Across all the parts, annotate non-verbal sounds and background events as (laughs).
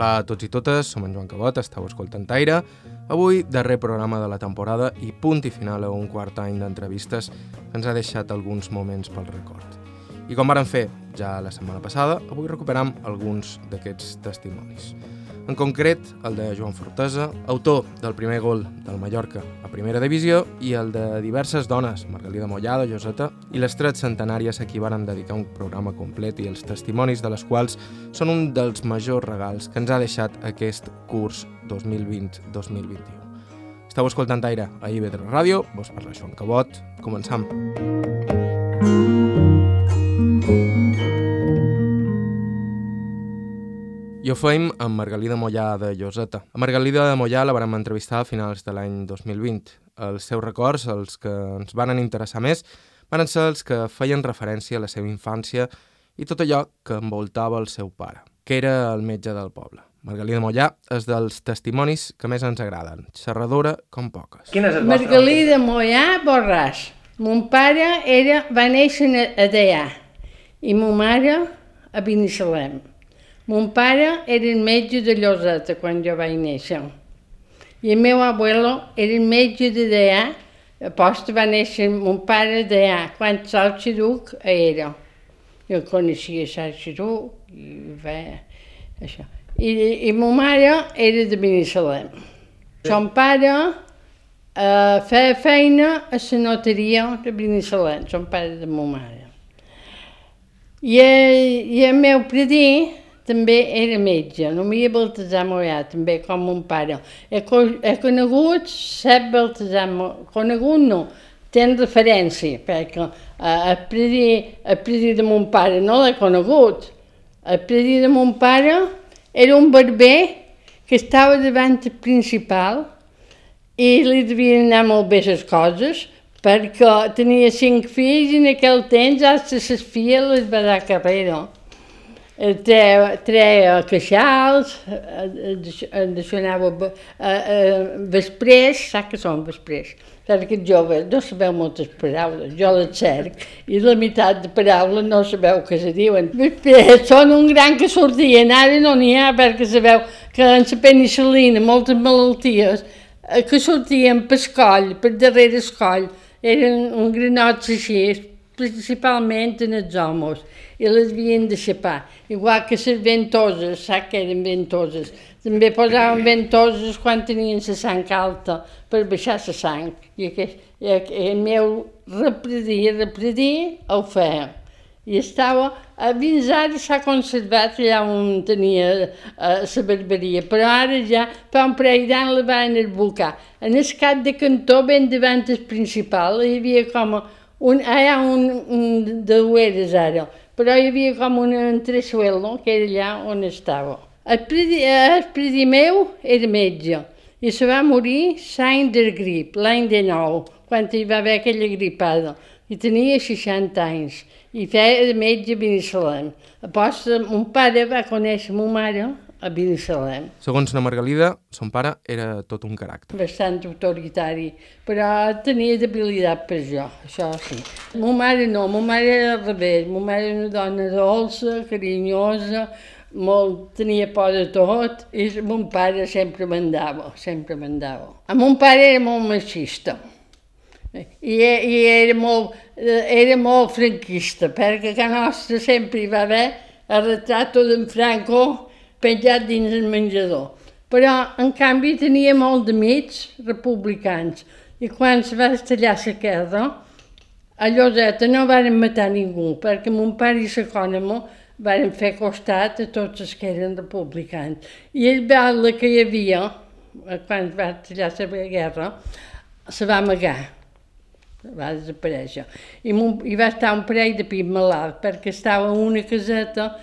Hola a tots i totes, som en Joan Cabot, estàu escoltant Aire. Avui, darrer programa de la temporada i punt i final a un quart any d'entrevistes ens ha deixat alguns moments pel record. I com varen fer ja la setmana passada, avui recuperam alguns d'aquests testimonis. En concret, el de Joan Fortesa, autor del primer gol del Mallorca a primera divisió i el de diverses dones, Margalida Mollada, Joseta, i les tres centenàries a qui varen dedicar un programa complet i els testimonis de les quals són un dels majors regals que ens ha deixat aquest curs 2020-2021. Estau escoltant aire a IB3 Ràdio, vos parla Joan Cabot, començam. Ho feim amb Margalida Mollà de Lloseta. A Margalida de Mollà la vam entrevistar a finals de l'any 2020. Els seus records, els que ens van interessar més, van ser els que feien referència a la seva infància i tot allò que envoltava el seu pare, que era el metge del poble. Margalida Mollà és dels testimonis que més ens agraden, xerradora com poques. Quin és el vostre Margalida Mollà Borràs. Mon pare era, va néixer a Deià i ma mare a Binissalem. Mon pare era el metge de Lloseta quan jo vaig néixer. I el meu abuelo era el metge de Deià. Aposta va néixer mon pare a Deià, quan Sal Xiruc era. Jo coneixia Sal Xiruc i va... Això. I, I ma mare era de Binissalem. Son pare uh, feia feina a la notaria de Binissalem, son pare de ma mare. I, i el meu predí també era metge, no m'hi ha Baltasar Mollà, també com mon pare. He, he conegut set Baltasar Mollà, conegut no, ten referència, perquè eh, el predí, el predí de mon pare no l'he conegut. El predí de mon pare era un barber que estava davant el principal i li devien anar molt bé les coses, perquè tenia cinc fills i en aquell temps, hasta les filles les va dar carrera treia queixals, d'això anava vesprès, sap que són vesprès? Perquè aquests joves no sabeu moltes paraules, jo les cerc, i la meitat de paraules no sabeu què se diuen. Vesprès són un gran que sortien, ara no n'hi ha perquè sabeu que en la penicil·lina, moltes malalties, que sortien per escoll, per darrere escoll, eren un granots així, principalment en els homes, i les havien de xapar. Igual que les ventoses, sap que eren ventoses. També posaven ventoses quan tenien la sang alta per baixar la sang. I, aquest, i el meu repredí, repredí, ho feia. I estava, a fins ara s'ha conservat allà on tenia eh, la barberia, però ara ja fa un parell d'anys la van esbocar. En el cap de cantó, ben davant el principal, hi havia com un, ha un, un de dueres ara, però hi havia com un entresuelo que era allà on estava. El predi, el predi meu era metge i se va morir l'any del grip, l'any de nou, quan hi va haver aquella gripada. I tenia 60 anys i feia de metge a Binissalem. Aposta, mon pare va conèixer ma mare a Binissalem. Segons la Margalida, son pare era tot un caràcter. Bastant autoritari, però tenia debilitat per jo, això sí. Ma mare no, ma mare era al revés, ma mare era una dona dolça, carinyosa, molt, tenia por de tot, i mon pare sempre mandava, sempre mandava. A mon pare era molt machista, i, i era, molt, era molt franquista, perquè a casa nostra sempre hi va haver el retrat d'en Franco penjat dins el menjador. Però, en canvi, tenia molt d'amics republicans. I quan se va estallar la guerra, a Lloseta no varen matar ningú, perquè mon pare i l'ecònomo varen fer costat a tots els que eren republicans. I el batle que hi havia, quan va estallar la guerra, se va amagar va desaparèixer. I, I va estar un parell de pit malalt, perquè estava una caseta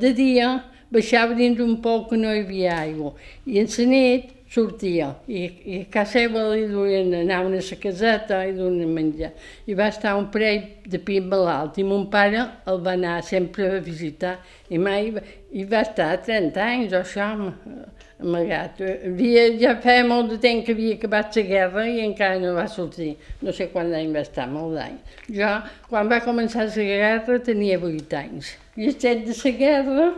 de dia, baixava dins un poc que no hi havia aigua. I en la nit sortia, i, i a casa seva li duien, anaven a la caseta i duien menjar. I va estar un parell de pit malalt, i mon pare el va anar sempre a visitar, i mai i va estar 30 anys o això, amagat. Havia, ja feia molt de temps que havia acabat la guerra i encara no va sortir. No sé quant d'any va estar, molt d'anys. Jo, quan va començar la guerra, tenia 8 anys. I estat de la guerra,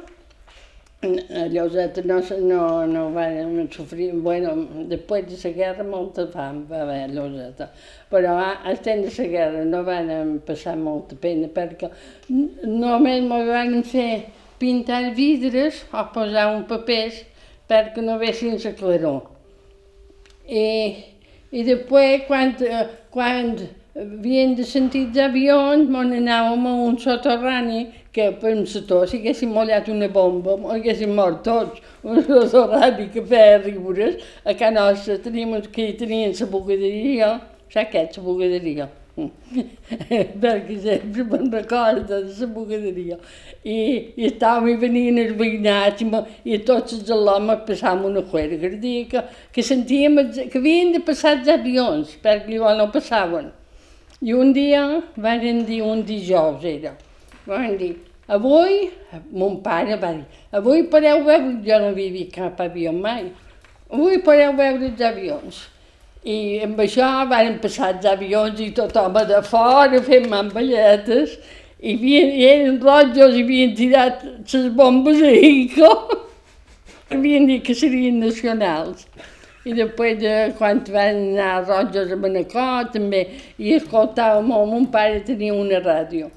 Lloseta no, no, no van sofrir, bueno, després de la guerra molta fam va haver a Lloseta, però a- al temps de la guerra no van passar molta pena perquè només me van fer pintar vidres o posar un papers perquè no vessin la claror. I, i després, quan, eh, quan havien de sentir els avions, mon anàvem a un soterrani que per un sector, si haguéssim mollat una bomba, haguéssim mort tots. Un soterrani que feia riures. A casa nostra teníem uns que tenien la bugaderia, saps què és la bugaderia? (laughs) perquè sempre me'n recordo de la bugaderia. I, i estàvem i venien els veïnats i, i tots els homes passàvem una juerga. Dia que, que sentíem els- que havien de passar els avions, perquè llavors no passaven. I un dia van dir, un dijous era, van dir, avui, mon pare va dir, avui podeu veure, jo no havia vist cap avió mai, avui podeu veure els avions. I amb això van passar els avions i tothom de fora fent mamballetes i, havien, i eren rojos i havien tirat les bombes a Ico. (laughs) havien dit que serien nacionals. I després, de, quan van anar rojos a Manacor, també, i escoltàvem, mon pare tenia una ràdio,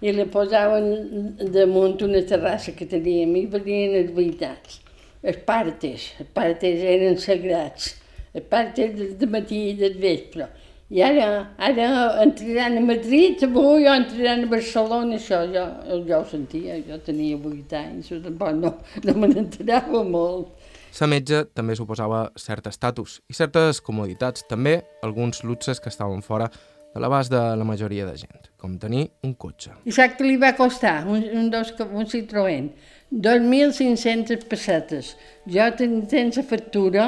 i la posaven damunt una terrassa que teníem, i venien els veïnats. Els partes, els partes eren sagrats, els partes del de matí i del vespre. I ara, ara entraran a Madrid, avui o entraran a Barcelona, això jo, jo ho sentia, jo tenia 8 anys, tampoc no, no me n'enterava molt. Sa metge també suposava cert estatus i certes comoditats, també alguns luxes que estaven fora de l'abast de la majoria de gent, com tenir un cotxe. I saps què li va costar? Un, un, dos, un Citroën. 2.500 pessetes. Jo ten, tens la factura,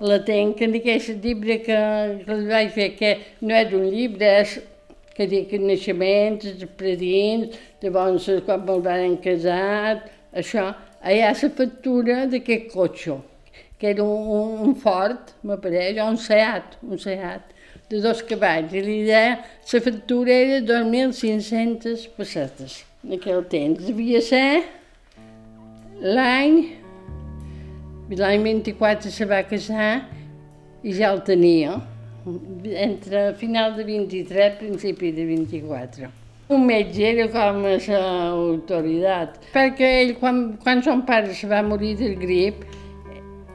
la tenc en aquest llibre que, que li vaig fer, que no és un llibre, és que dic naixements, expedients, llavors quan me'l van casar, això. Allà la factura d'aquest cotxe, que era un, un, un Ford, m'apareix, o un Seat, un Seat, de dos cavalls. I l'idea, la factura era 2.500 pessetes. En aquell temps devia ser l'any, l'any 24 se va casar i ja el tenia, entre final de 23 principi de 24. Un metge era com a l'autoritat, perquè ell, quan, quan son pare se va morir del grip,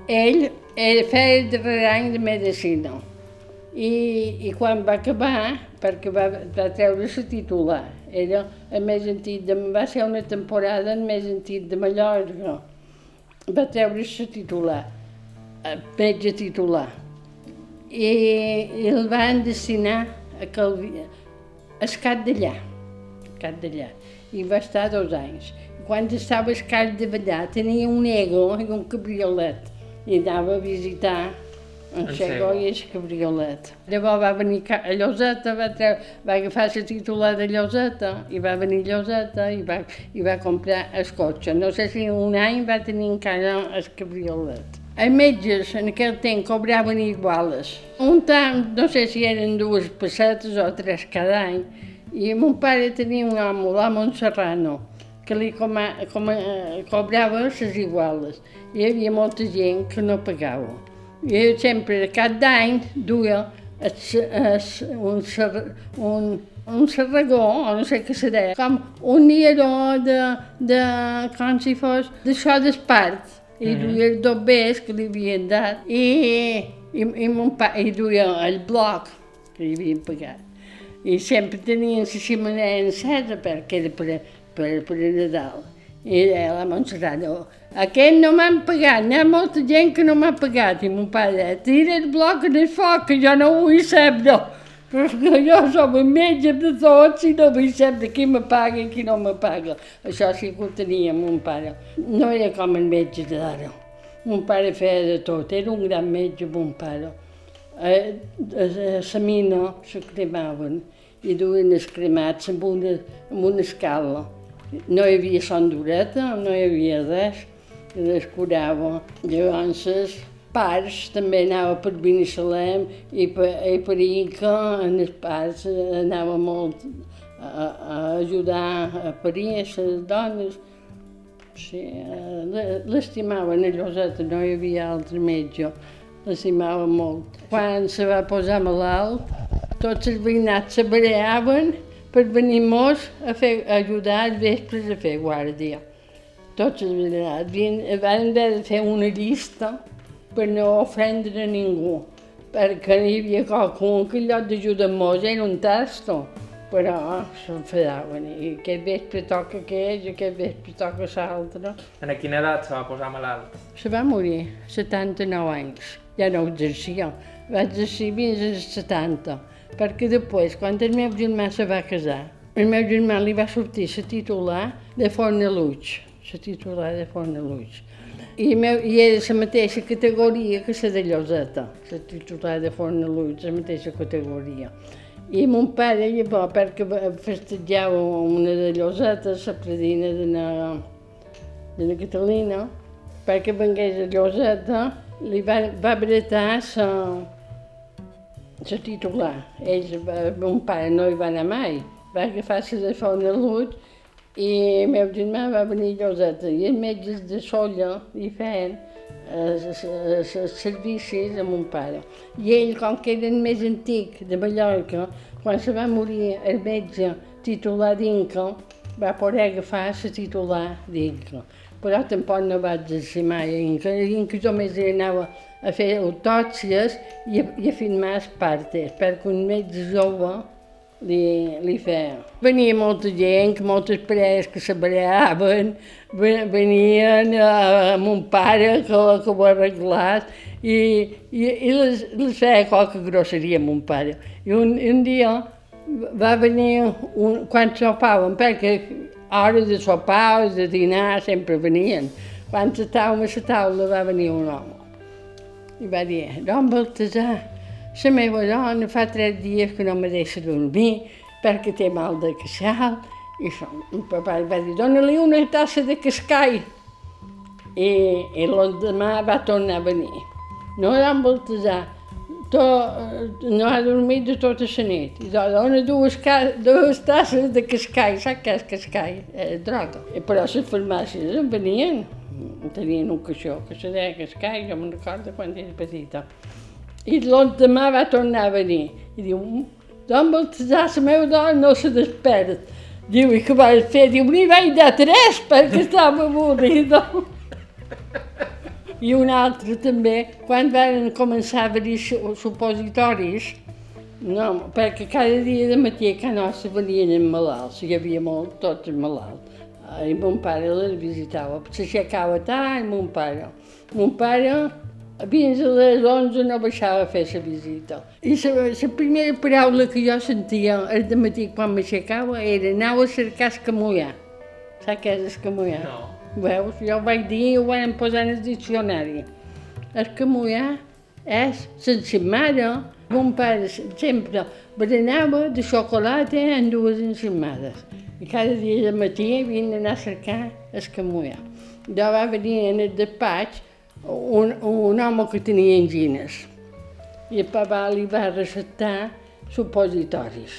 ell feia el darrer any de medicina. I, i quan va acabar, perquè va, va treure la titular, era el més antic, de, va ser una temporada el més antic de Mallorca, va treure la titular, metge titular, i, i el van destinar a Calvi, a Escat d'allà, Escat d'allà, i va estar dos anys. Quan estava a Escat de Vallà tenia un ego i un cabriolet, i anava a visitar en Xego i el cabriolet. Llavors va venir ca- a Lloseta, va, treu, va agafar la titular de Lloseta i va venir a Lloseta i va, i va comprar el cotxe. No sé si un any va tenir encara el cabriolet. Els metges en aquell temps cobraven iguales. Un tant, no sé si eren dues pessetes o tres cada any, i mon pare tenia un home, l'home Serrano, que li coma, eh, cobrava les iguales. Hi havia molta gent que no pagava. Ell sempre, cap d'any, duia es, es, un, ser, un, un serragó, o no sé què serà, com un nieró de, de, com si fos, d'això d'espart. I duia els dobbers que li havien dat. I, i, i mon pare, i duia el bloc que li havien pagat. I sempre tenien la xemeneia encesa perquè era per, per, per Nadal. I deia la Montserrat, "Oh, aquest no m'han pagat, n'hi ha molta gent que no m'ha pagat. I mon pare tira el bloc en el foc, que jo no ho vull saber. Perquè jo som el metge de tots i no vull saber qui me paga i qui no me paga. Això sí que ho tenia mon pare. No era com el metge d'ara. Mon pare feia de tot, era un gran metge, mon pare. A, a, a la mina se cremaven i duien els cremats amb una, amb una escala. No hi havia sondoreta, no hi havia res, i les curava. Llavors, els pares també anava per Binissalem i per, i per Inca, en els pares eh, anava molt a, a ajudar a parir les dones. Sí, eh, l'estimaven a Lloseta, no hi havia altre metge. L'estimava molt. Quan se va posar malalt, tots els veïnats se bareaven per venir mos a, fer, a ajudar els vespres a fer guàrdia. Tots els veïnats. Van haver de fer una llista per no ofendre ningú, perquè n'hi havia qualcun que en lloc d'ajudar-nos era un tasto però s'enfadaven i aquest vespre toca aquell, aquest vespre toca l'altre. En quina edat se va posar malalt? Se va morir, 79 anys. Ja no exercia, va exercir fins als 70, perquè després, quan el meu germà se va casar, el meu germà li va sortir la titular de Fornaluig, la titular de Fornaluig. I, meu, I era la mateixa categoria que la de Lloseta, la titular de Fornaluig, la mateixa categoria. I mon pare, llavors, perquè festejava una de llosetes, la predina de la, de la Catalina, perquè vengués a Lloseta, li va, va bretar la, la titular. Ells, mon pare no hi va anar mai, va agafar la de Font de Lluç i el meu germà va venir a Lloseta i els metges de Solla li feien els servicis a mon pare. I ell, com que era el més antic de Mallorca, quan se va morir el metge titular d'Inca, va poder agafar la titular d'Inca. Però tampoc no va exercir mai a Inca. Inca només anava a fer autòpsies i a, i a filmar els partes, perquè un metge jove li, li feia. Venia molta gent, moltes parelles que se bareaven, venien a, a mon pare que, que ho arreglàs i, i, i les, les feia qualque grosseria a mon pare. I un, un dia va venir, un, quan sopàvem, perquè hora de sopar de dinar sempre venien. Quan estàvem a la taula va venir un home i va dir, don Baltasar, la meva dona fa tres dies que no me deixa dormir perquè té mal de queixal. I això, el papa va dir, dona-li una tassa de cascai. I, i l'endemà va tornar a venir. No vam Baltasar, to, no ha dormit de tota la nit. I dona dues, dues tasses de cascai, saps què és cascai? Eh, droga. I però les farmàcies en venien, tenien un caixó que se deia cascai, jo me'n recordo quan era petita. I l'endemà va tornar a venir. I diu, Don Baltasar, la meva dona no se despert. Diu, i què vas fer? Diu, n'hi vaig dar tres perquè estava avorrida. I un altre també, quan van començar a venir supositoris, no, perquè cada dia de matí a casa nostra venien malalts, hi havia molt, tots malalts. I mon pare les visitava, s'aixecava tard, mon pare. Mon pare fins a les 11 no baixava a fer la visita. I la primera paraula que jo sentia el de matí quan m'aixecava era anau a cercar escamullà. Saps què és escamullà? No. Veus? Jo ho vaig dir i ho vam posar en el diccionari. Escamullà és sense mare. Mon pare sempre berenava de xocolata en dues ensimades. I cada dia de matí havien d'anar a cercar escamullà. Jo va venir en el despatx un, un home que tenia angines i el papa li va receptar supositoris.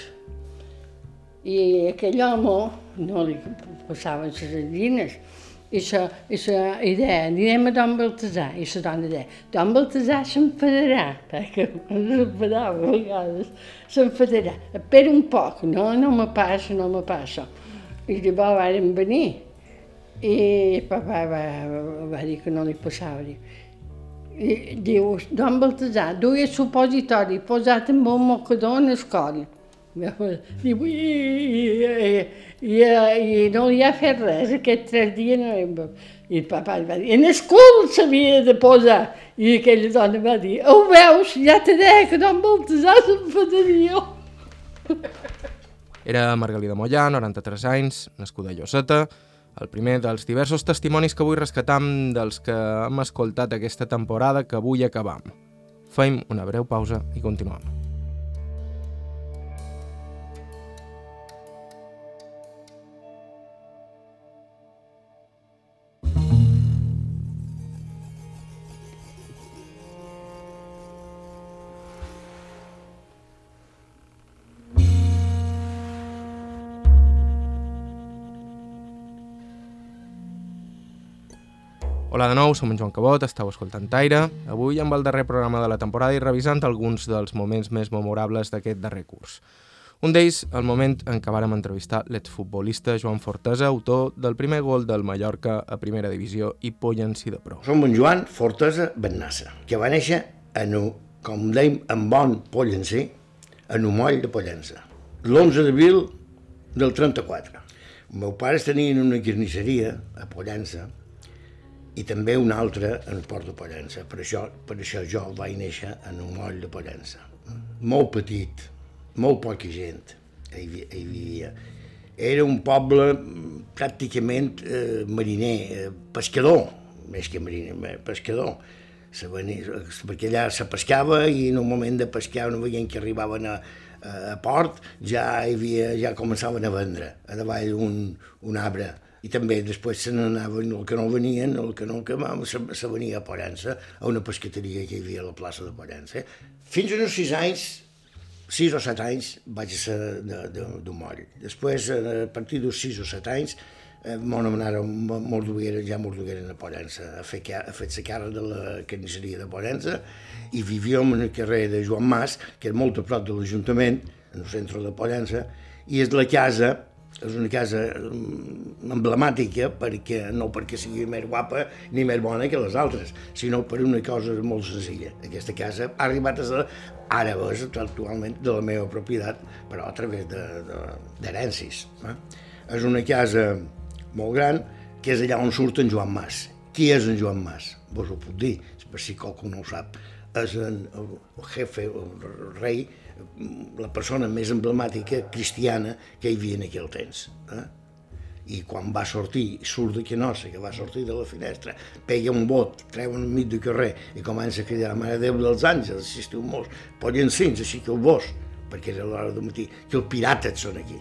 I aquell home no li passaven les angines. I la, i la idea, anirem a Don Baltasar, i la dona deia, Don Baltasar s'enfadarà, perquè s'enfadava a vegades, s'enfadarà, espera un poc, no, no me passa, no me passa. I llavors vàrem venir, i papà va, va dir que no li passava. Diu, don Baltasar, duia supositori posat amb un mocador en el coll. I, i, i, i, no li ha fet res, aquests tres dies no... I el papà va dir, en el cul s'havia de posar. I aquella dona va dir, ho veus, ja te deia que don Baltasar s'enfadaria. Era Margalida Mollà, 93 anys, nascuda a Lloseta, el primer dels diversos testimonis que vull rescatar dels que hem escoltat aquesta temporada que avui acabam. Fem una breu pausa i continuem. Hola de nou, som en Joan Cabot, estàu escoltant Taire. Avui amb el darrer programa de la temporada i revisant alguns dels moments més memorables d'aquest darrer curs. Un d'ells, el moment en què vàrem entrevistar l'exfutbolista Joan Fortesa, autor del primer gol del Mallorca a primera divisió i pollenci de pro. Som en Joan Fortesa Bennassa, que va néixer en, com dèiem, en bon pollencer, en un moll de Pollença, l'11 d'abril del 34. Els meus pares tenien una carnisseria a Pollença i també una altra en Port de Pollença. Per això, per això jo vaig néixer en un moll de Pollença. Molt petit, molt poca gent hi, hi vivia. Era un poble pràcticament eh, mariner, eh, pescador, més que mariner, pescador. Se venia, perquè allà se pescava i en un moment de pescar no veient que arribaven a, a port ja hi havia, ja començaven a vendre a davall un, un arbre i també després se n'anaven, el que no venien, el que no que se, se venia a Pollença, a una pescateria que hi havia a la plaça de Pollença. Fins a uns sis anys, sis o set anys, vaig ser d'un moll. Després, a partir dels sis o set anys, eh, m'ho anomenaren Morduguera, ja Morduguera a Pollença, a fer, a fer la cara de la carnisseria de Pollença, i vivíem en el carrer de Joan Mas, que és molt a prop de l'Ajuntament, en el centre de Pollença, i és la casa és una casa mm, emblemàtica perquè no perquè sigui més guapa ni més bona que les altres, sinó per una cosa molt senzilla. Aquesta casa ha arribat a ser ara és actualment de la meva propietat, però a través d'herències. Eh? És una casa molt gran, que és allà on surt en Joan Mas. Qui és en Joan Mas? Vos ho puc dir, per si qualcú no ho sap. És en, el jefe, el rei, la persona més emblemàtica cristiana que hi havia en aquell temps. Eh? I quan va sortir, surt de Quenossa, que va sortir de la finestra, pega un bot, treu un mig de carrer i comença a cridar Mare Déu dels Àngels, si esteu morts, poden cins, així que el vos, perquè era l'hora del matí, que els pirates són aquí.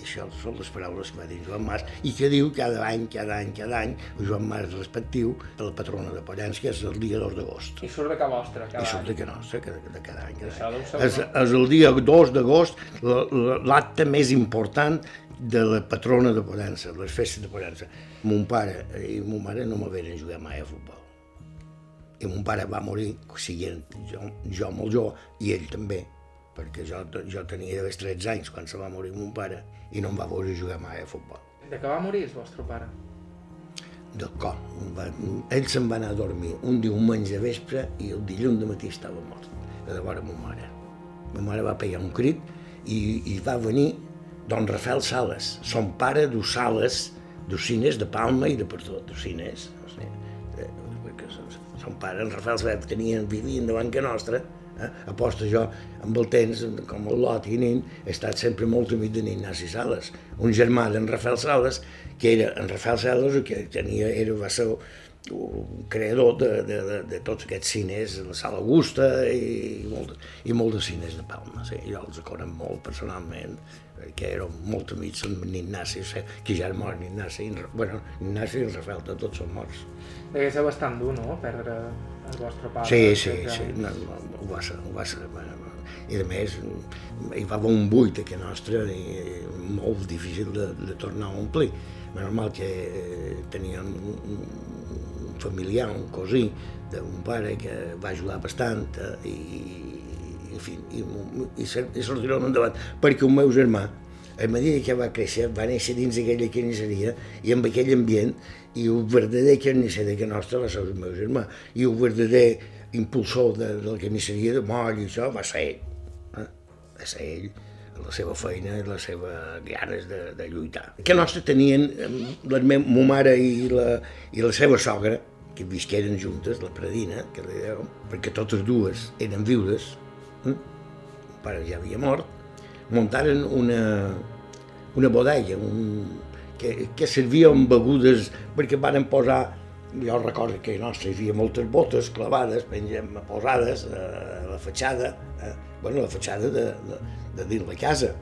Això són les paraules que va dir Joan Mas i que diu cada any, cada any, cada any, Joan Mas respectiu de la patrona de Pollans, que és el dia 2 d'agost. I surt de ca vostra, cada I surt any. de que nostra, que de, de cada any. Cada any. És, és el dia 2 d'agost la- l'acte més important de la patrona de Pollença, les festes de Pollença. Mon pare i mon mare no m'haveren jugar mai a futbol. I mon pare va morir siguent jo, jo molt jove, i ell també, perquè jo, jo tenia d'haver 13 anys quan se va morir mon pare i no em va veure jugar mai a futbol. De què va morir el vostre pare? De cop. Va, ell se'n va anar a dormir un diumenge de vespre i el dilluns de matí estava mort, a de vora ma mare. Ma mare va pegar un crit i, i va venir don Rafael Sales, son pare d'us Sales, d'Ocines, de Palma i de per tot, d'Ocines. O sigui, eh, perquè son, son pare, en Rafael Sales, tenien, vivien davant que nostra, eh? aposta jo, amb el temps, com el Lot i nin, he estat sempre molt amic de Ignasi Sales, un germà d'en Rafael Sales, que era en Rafael Sales, que tenia, era, va ser un creador de, de, de, de tots aquests cines, la Sala Augusta i, molt, i molt de cines de Palma. Sí. Jo els conec molt personalment, perquè érem molt amics amb Ignasi, o sigui, que ja era mort Ignasi, i, bueno, Ignasi i Rafael, de tots són morts. Degué ser bastant dur, no?, perdre el vostre pare. Sí, sí, sí, no, no, ho va ser, ho va ser. bueno, I a més, hi va haver un buit aquí nostre i molt difícil de, de tornar a omplir. És normal que eh, teníem un, un familiar, un cosí d'un pare que va ajudar bastant eh, i, i, en fi, i, i, i, i sortirem endavant, perquè un meu germà, a mesura que va créixer, va néixer dins d'aquella carnisseria i amb aquell ambient, i el verdader carnisser que nostra va ser el meu germà, i el verdader impulsor de, de la carnisseria de moll i això va ser ell. Eh? Va ser ell, la seva feina i les seves ganes de, de lluitar. Que nostre tenien la me, ma mare i la, i la seva sogra, que visqueren juntes, la Pradina, que li deuen, perquè totes dues eren viudes, eh? el pare ja havia mort, muntaren una, una bodega, un, que, que servia amb begudes, perquè van posar, jo recordo que a nostra hi havia moltes botes clavades, pengem posades a la fatxada, eh, bueno, la fatxada de, de, de dins la casa,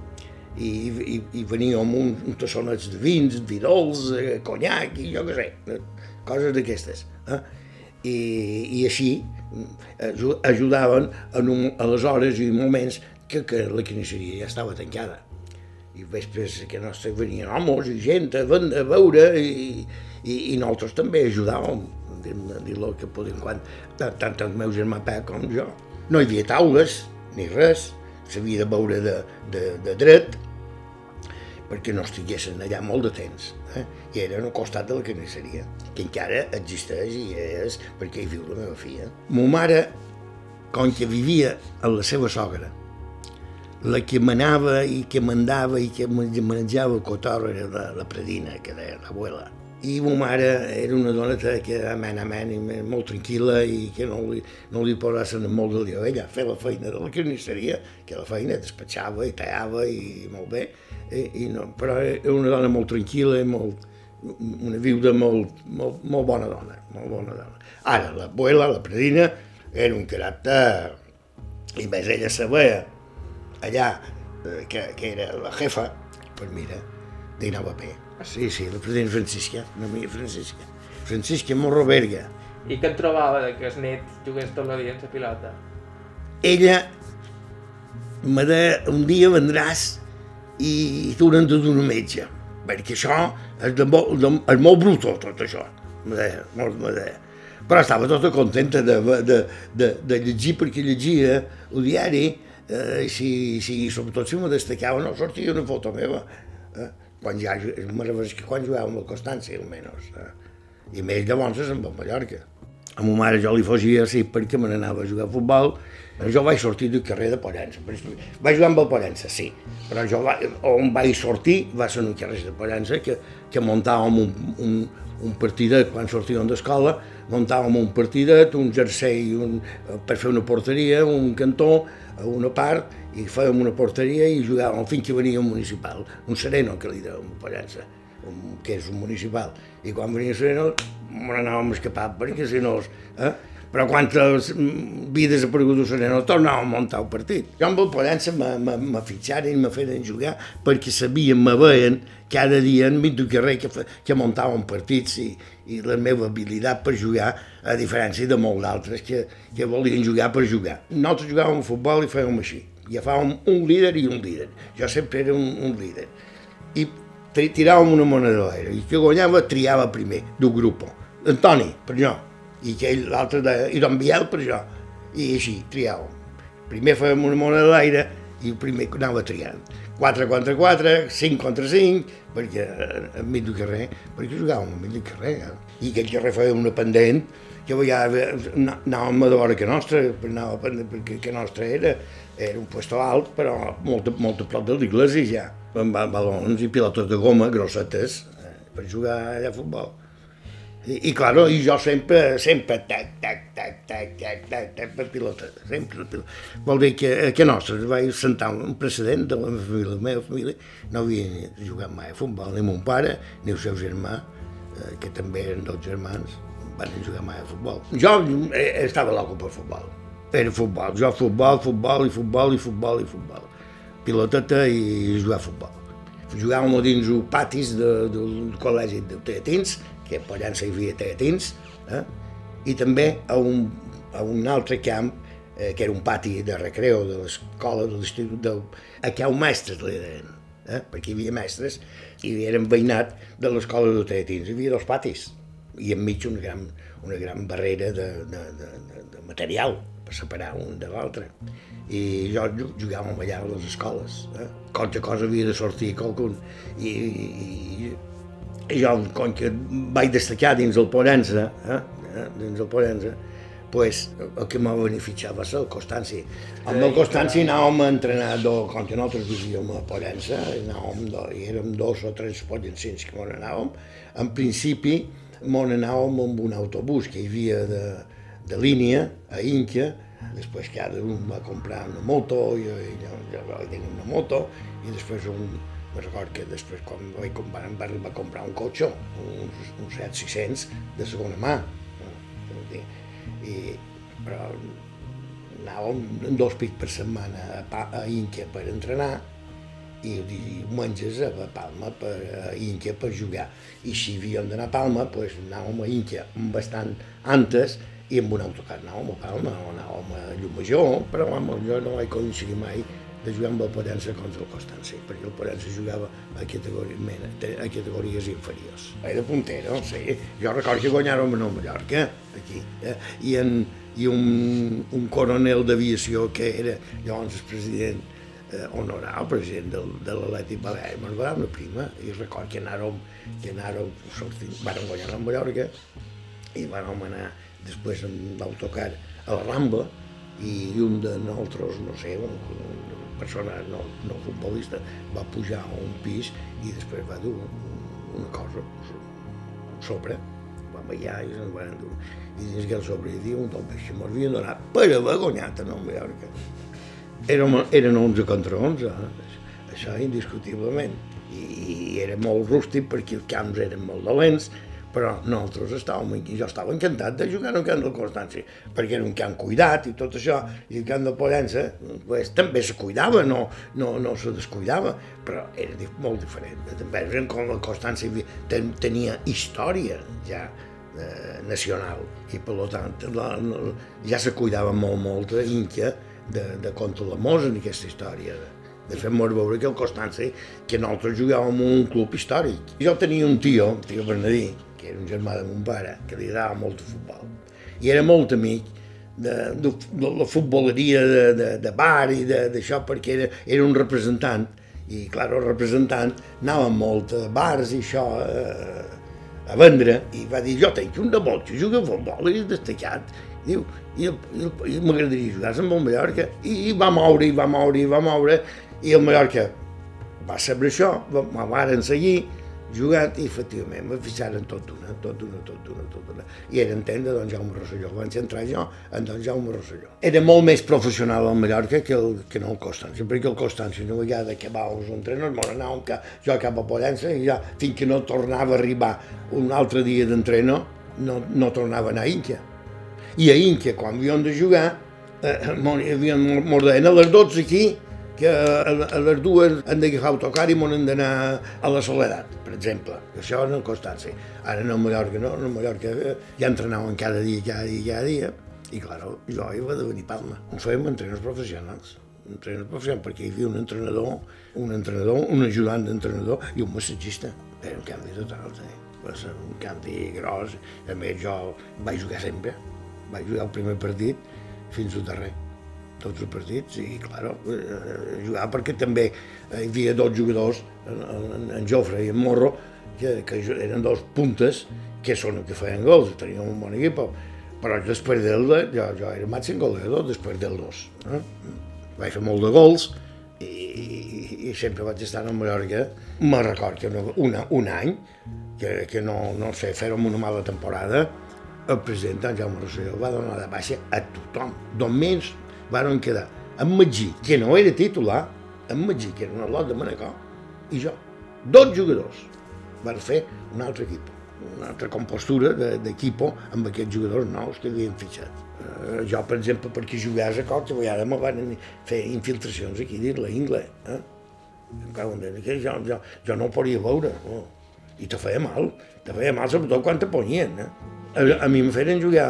i, i, i venia amb un, un tassonets de vins, virols, eh, conyac i jo què sé, eh, coses d'aquestes. Eh? I, I així eh, aju- ajudaven en un, a les hores i moments que, que la carnisseria ja estava tancada. I vespres que nostre venien homes i gent a, ven- a veure i, i, i nosaltres també ajudàvem. dir-lo que podien quan, tant el meu germà Pep com jo. No hi havia taules, ni res, s'havia de veure de, de, de dret, perquè no estiguessin allà molt de temps. Eh? I era al costat de la carnisseria, que encara existeix i és perquè hi viu la meva filla. Ma mare, com que vivia amb la seva sogra, la que manava i que mandava i que menjava el cotorro era la, la predina, que deia l'abuela. I ma mare era una dona que amen, amen, i molt tranquil·la i que no li, no li posaven molt de lió. Ella feia la feina de la carnisseria, que la feina despatxava i tallava i molt bé, i, i no, però era una dona molt tranquil·la i molt, una viuda molt, molt, molt bona dona, molt bona dona. Ara, l'abuela, la predina, era un caràcter, i més ella sabia allà, eh, que, que era la jefa, pues mira, dinava bé. Sí, sí, la predina Francisca, una amiga Francisca. Francisca Morro Berga. I què et trobava de que el net jugués tot el dia en la pilota? Ella me de, un dia vendràs i t'hauran de donar metge, perquè això és, de, de, és molt brutó, tot això, me deia, molt me deia. Però estava tota contenta de, de, de, de llegir, perquè llegia el diari, eh, si, si, sobretot si me destacava, no sortia una foto meva. Eh? Quan ja, me refereix que quan jugàvem a Constància, almenys. Eh? I més llavors és amb el Mallorca. A ma mare jo li fosia sí perquè me n'anava a jugar a futbol. Jo vaig sortir del carrer de Pollença. Vaig jugar amb el Pollença, sí. Però jo va, on vaig sortir va ser en un carrer de Pollença que, que muntàvem un, un, un partidet quan sortíem d'escola, muntàvem un partidet, un jersei un, per fer una porteria, un cantó, una part, i fèiem una porteria i jugàvem fins que venia un municipal, un sereno que li deuen Pollença que és un municipal, i quan venia Sereno me n'anàvem escapar, perquè si no... Eh? Però quantes vides ha aparegut a Sereno, tornàvem a muntar el partit. Jo amb el Pollença me fitxaren i me feien jugar perquè sabien, me veien cada dia en mig del carrer que, que muntàvem partits i, i la meva habilitat per jugar, a diferència de molts d'altres que, que volien jugar per jugar. Nosaltres jugàvem a futbol i fèiem així. Agafàvem un líder i un líder. Jo sempre era un, un líder. I tiràvem una moneda a l'aire i que guanyava triava primer d'un grup. Antoni, per jo, i l'altre de... i Biel per jo. I així, triàvem. Primer fèiem una moneda a l'aire i el primer anava triant. 4 contra 4, 5 contra 5, perquè enmig del carrer, perquè jugàvem enmig del carrer. Eh? I aquell carrer feia una pendent que a vegades anàvem a veure que nostra, anava perquè que nostra era, era un puesto alt, però molt, molt a prop de l'església ja amb balons i pilotes de goma grossetes eh, per jugar allà a futbol. I, i claro, i jo sempre, sempre, tac, tac, tac, tac, tac, tac, tac, per pilota, sempre. Pilota. Vol dir que, que nostres vaig sentar un precedent de la meva família. La meva família no havia jugat mai a futbol, ni mon pare, ni el seu germà, eh, que també eren dos germans, van jugar mai a futbol. Jo eh, estava loco per futbol. Era futbol, jo futbol, futbol i futbol i futbol i futbol piloteta i jugar a futbol. Jugàvem dins els patis de, del col·legi de teatins, que a Pollença hi havia teatins, eh? i també a un, a un altre camp, eh, que era un pati de recreo de l'escola, de l'institut, de, a què un mestres li deien, eh? perquè hi havia mestres i eren veïnat de l'escola de teatins. Hi havia dos patis i enmig una gran, una gran barrera de, de, de, de, de material per separar un de l'altre i jo jugàvem allà a les escoles. Eh? Qualque cosa havia de sortir qualcun. I, i, i jo, com que vaig destacar dins el Pollença, eh? eh? dins el Pollença, pues, el que m'ha beneficiat va ser el Constanci. El Constanci anàvem a entrenar, do, com que nosaltres vivíem a Pollença, anàvem, do, i érem dos o tres pollencins que m'on anàvem, en principi m'on anàvem amb un autobús que hi havia de, de línia a Inca, Després cada un va comprar una moto, jo, jo, jo vaig tenir una moto, i després un, me record que després quan vaig comprar, va, va comprar un cotxe, uns, uns 7-600 de segona mà. No? I, però anàvem dos pics per setmana a, a Inca per entrenar i diumenges a Palma per, a Inca per jugar. I si havíem d'anar a Palma, doncs anàvem a Inca bastant antes i amb un autocar anàvem a Palma o anàvem a Llumajor, però home, jo no vaig coincidir mai de jugar amb el Pollença contra el Constanci, perquè el Pollença jugava a, categoria, a categories inferiors. Era puntero, sí. Jo recordo que guanyàrem a Mallorca, aquí, eh? I, en, i un, un coronel d'aviació que era llavors el president eh, honorar el president del, de l'Atlètic Balear, ens va una prima, i record que anàrem, que anàrem sortint, vàrem guanyar a Mallorca, i vàrem anar després amb l'autocar a la Rambla, i un de nosaltres, no sé, un, persona no, no futbolista va pujar a un pis i després va dur una cosa sobre, va ballar i se'n van dur. I dins que el sobre hi un del peix m'ho havien donat per haver guanyat a Nou Mallorca. Érem, eren 11 contra 11, eh? això indiscutiblement. I era molt rústic perquè els camps eren molt dolents, però nosaltres estàvem, jo estava encantat de jugar en el camp del Constància, perquè era un camp cuidat i tot això, i el camp de Pollença pues, també se cuidava, no, no, no se descuidava, però era molt diferent. També com el Constància ten, tenia història ja eh, nacional, i per tant la, la, ja se cuidava molt, molt d'Inca de, de contra la Mosa en aquesta història. De, de fer-nos veure que el Constància, que nosaltres jugàvem en un club històric. Jo tenia un tio, un tio Bernadí, que era un germà de mon pare, que li agradava molt el futbol. I era molt amic de, de, de la futboleria de, de, de bar i d'això, perquè era, era un representant, i clar, el representant anava molt a bars i això eh, a vendre, i va dir, jo tenc un de que juga a futbol, i és destacat, diu, i, i, i m'agradaria jugar amb el Mallorca, i, i va moure, i va moure, i va moure, i el Mallorca va saber això, me varen seguir, jugat i efectivament me fixaren tot d'una, tot d'una, tot d'una, tot d'una. I era entendre don Jaume Rosselló. Vaig entrar jo en don Jaume Rosselló. Era molt més professional al Mallorca que, el, que no el Constància, perquè el Constància una vegada que va als entrenadors, me n'anàvem que jo cap a Pollença i ja fins que no tornava a arribar un altre dia d'entreno no, no tornava a anar a Inca. I a Inca, quan havíem de jugar, eh, m'ordena a les 12 aquí, que a, les dues han d'agafar autocar i m'ho han d'anar a la Soledat, per exemple. Això no Constància. Ara no a Mallorca, no, a Mallorca eh, ja entrenaven cada dia, cada dia, cada dia, i clar, jo hi va de venir Palma. Ens fèiem entrenadors professionals entrenadors professionals, perquè hi havia un entrenador, un entrenador, un ajudant d'entrenador i un massatgista. Era un canvi total, sí. Va ser un canvi gros. A més, jo vaig jugar sempre. Vaig jugar el primer partit fins al darrer tots els partits i, clar, eh, jugar perquè també hi havia dos jugadors, en, en Jofre i en Morro, que, que eren dos puntes que són els que feien gols, teníem un bon equip, però després del jo, jo era màxim goleador després del dos. Eh? Vaig fer molt de gols i, i, i sempre vaig estar a Mallorca. Me record que una, un any, que, que no, no sé, fer-ho una mala temporada, el president en Jaume Rosselló va donar de baixa a tothom. Només varen quedar en Magí, que no era titular, en Magí, que era un lot de Manacor, i jo. Dos jugadors van fer un altre equip, una altra compostura d'equipo de, amb aquests jugadors nous que havien fitxat. Uh, jo, per exemple, perquè jugàs a Cots, a vegades me van fer infiltracions aquí dins la Ingle. Eh? Que jo, jo, jo no ho podia veure. Oh. I te feia mal, te feia mal sobretot quan te ponien. Eh? A, a mi em feien jugar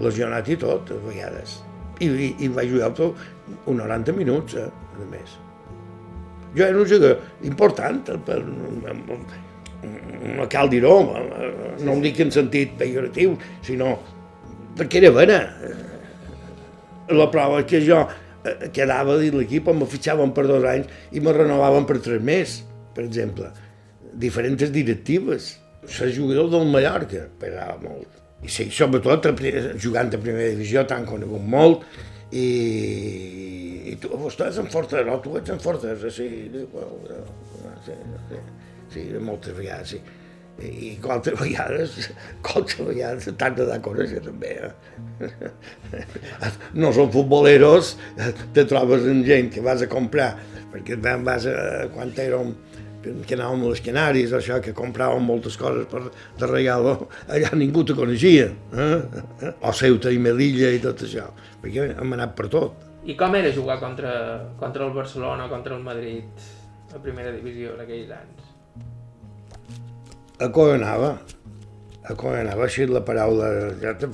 lesionat i tot, a vegades i, i, i vaig jugar tot uns 90 minuts, eh, a més. Jo era un jugador important, per, no cal dir-ho, no ho dic en sentit pejoratiu, sinó perquè era vera. La prova que jo eh, quedava dins l'equip, em fitxaven per dos anys i me renovaven per tres més, per exemple. Diferents directives. Ser jugador del Mallorca, pegava molt i sí, sobretot jugant a primera divisió t'han conegut molt i, i tu, vostè ets en Fortes, no? Tu ets en Fortes, sí, well, sí, sí, sí, moltes vegades, sí. I, qualsevol (laughs) vegades, qualsevol vegades t'han de dar conèixer també. Eh? (laughs) No són futboleros, te trobes en gent que vas a comprar, perquè vas a, quan érem que anàvem a les Canaris, això, que compràvem moltes coses per, de regal, (laughs) allà ningú te coneixia, eh? o Ceuta i Melilla i tot això, perquè hem anat per tot. I com era jugar contra, contra el Barcelona, contra el Madrid, a primera divisió en aquells anys? A quoi anava? A quoi anava? Així la paraula, ja te,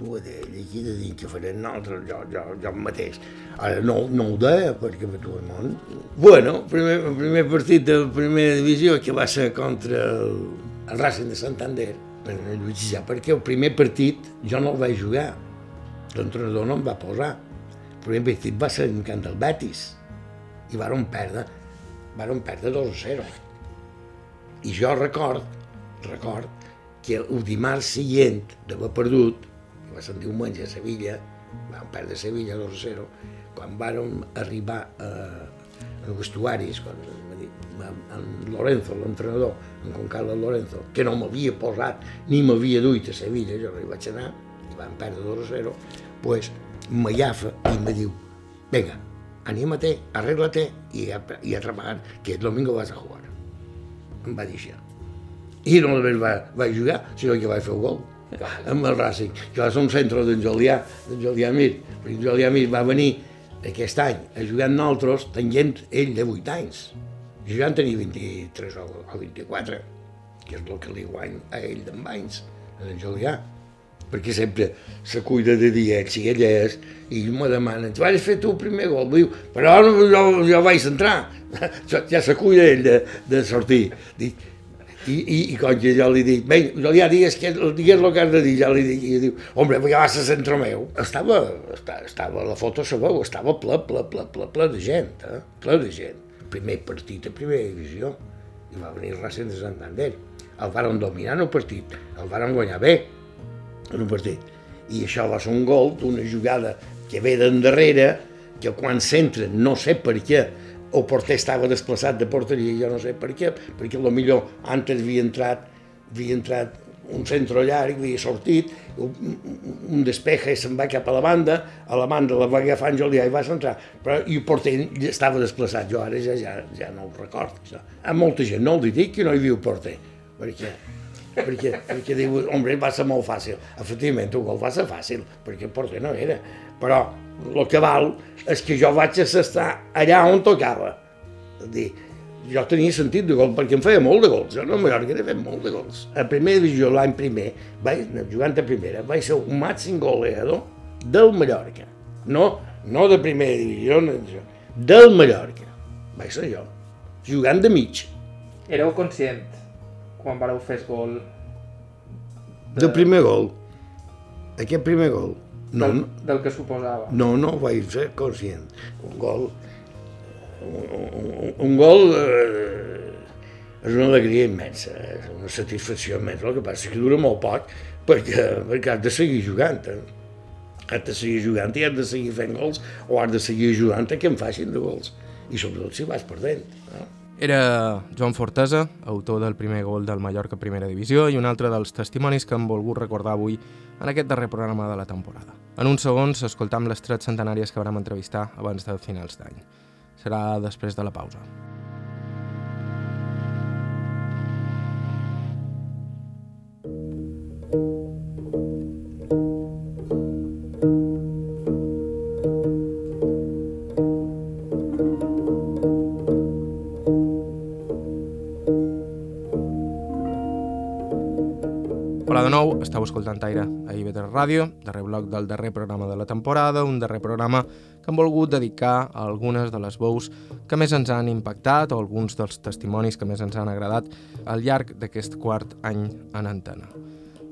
tu d'ell, aquí de dir que farem nosaltres, jo, jo, jo mateix. Ara no, no ho deia, perquè per tot el món... Bueno, primer, el primer partit de primera divisió que va ser contra el, el Racing de Santander, però no ja, perquè el primer partit jo no el vaig jugar, l'entrenador no em va posar. El primer partit va ser en camp del Betis, i vàrem perdre, vàrem perdre 2 a 0. I jo record, record, que el dimarts següent d'haver perdut, va ser un diumenge a Sevilla, vam perdre Sevilla 2 a 0, quan vàrem arribar a, a vestuaris, quan en Lorenzo, l'entrenador, en Carlos Lorenzo, que no m'havia posat ni m'havia duit a Sevilla, jo no hi vaig anar, i vam perdre 2 a 0, pues m'allafa i me diu, venga, anímate, arréglate a, y a trabajar, que el domingo vas a jugar. Em va dir això. I no només va, va jugar, sinó que va fer un gol amb el Racing, ser un centre d'en Julià, d'en Julià Mir. En Julià Mir va venir aquest any a jugar amb nosaltres tenint ell de 8 anys. Jo ja en tenia 23 o, o 24, que és el que li guany a ell d'en anys, a en Julià perquè sempre se cuida de diets i elles, i me demanen, tu vas fer tu el primer gol? Diu, però no, jo, jo vaig entrar, (laughs) ja se cuida ell de, de sortir. Dic, i, i, i quan jo li dic, bé, jo ja digues, que, digues el que has de dir, ja li dic, i diu, home, ja vas a centre meu. Estava, estava, estava la foto se veu, estava ple, ple, ple, ple, ple de gent, eh? ple de gent. Primer partit a primera divisió, i va venir Racing de Santander. El varen dominar en el partit, el varen guanyar bé, en un partit. I això va ser un gol d'una jugada que ve d'endarrere, que quan s'entra, no sé per què, el porter estava desplaçat de porteria, jo no sé per què, perquè lo millor antes havia entrat, havia entrat un centre llarg, havia sortit, un, un despeja i se'n va cap a la banda, a la banda la va agafar en Julià i va centrar, però i el porter estava desplaçat, jo ara ja, ja, ja no ho recordo. Això. A molta gent no li dic que no hi el porter, perquè perquè, perquè diu, home, va ser molt fàcil. Efectivament, el gol va ser fàcil, perquè el porter no era. Però el que val és que jo vaig estar allà on tocava. És dir, jo tenia sentit de gol, perquè em feia molt de gols. Jo no a Mallorca he fet molt de gols. A primera divisió, l'any primer, vaig, jugant a primera, vaig ser un màxim goleador del Mallorca. No, no de primera divisió, no, del Mallorca. Vaig ser jo, jugant de mig. Éreu conscient quan vareu fer el gol... De... Del primer gol. Aquest primer gol. No, del, del que suposava. no, no vaig ser conscient. Un gol... Un, un, un gol eh, és una alegria immensa, és una satisfacció immensa. El que passa és que dura molt poc perquè, perquè has de seguir jugant. Eh? Has de seguir jugant i has de seguir fent gols o has de seguir jugant a que em facin de gols. I sobretot si vas perdent. No? Era Joan Fortesa, autor del primer gol del Mallorca Primera Divisió i un altre dels testimonis que hem volgut recordar avui en aquest darrer programa de la temporada. En uns segons escoltam les tres centenàries que vam entrevistar abans de finals d'any. Serà després de la pausa. Nou, estàu escoltant Aire a IB3 Ràdio, darrer bloc del darrer programa de la temporada, un darrer programa que hem volgut dedicar a algunes de les veus que més ens han impactat o alguns dels testimonis que més ens han agradat al llarg d'aquest quart any en antena.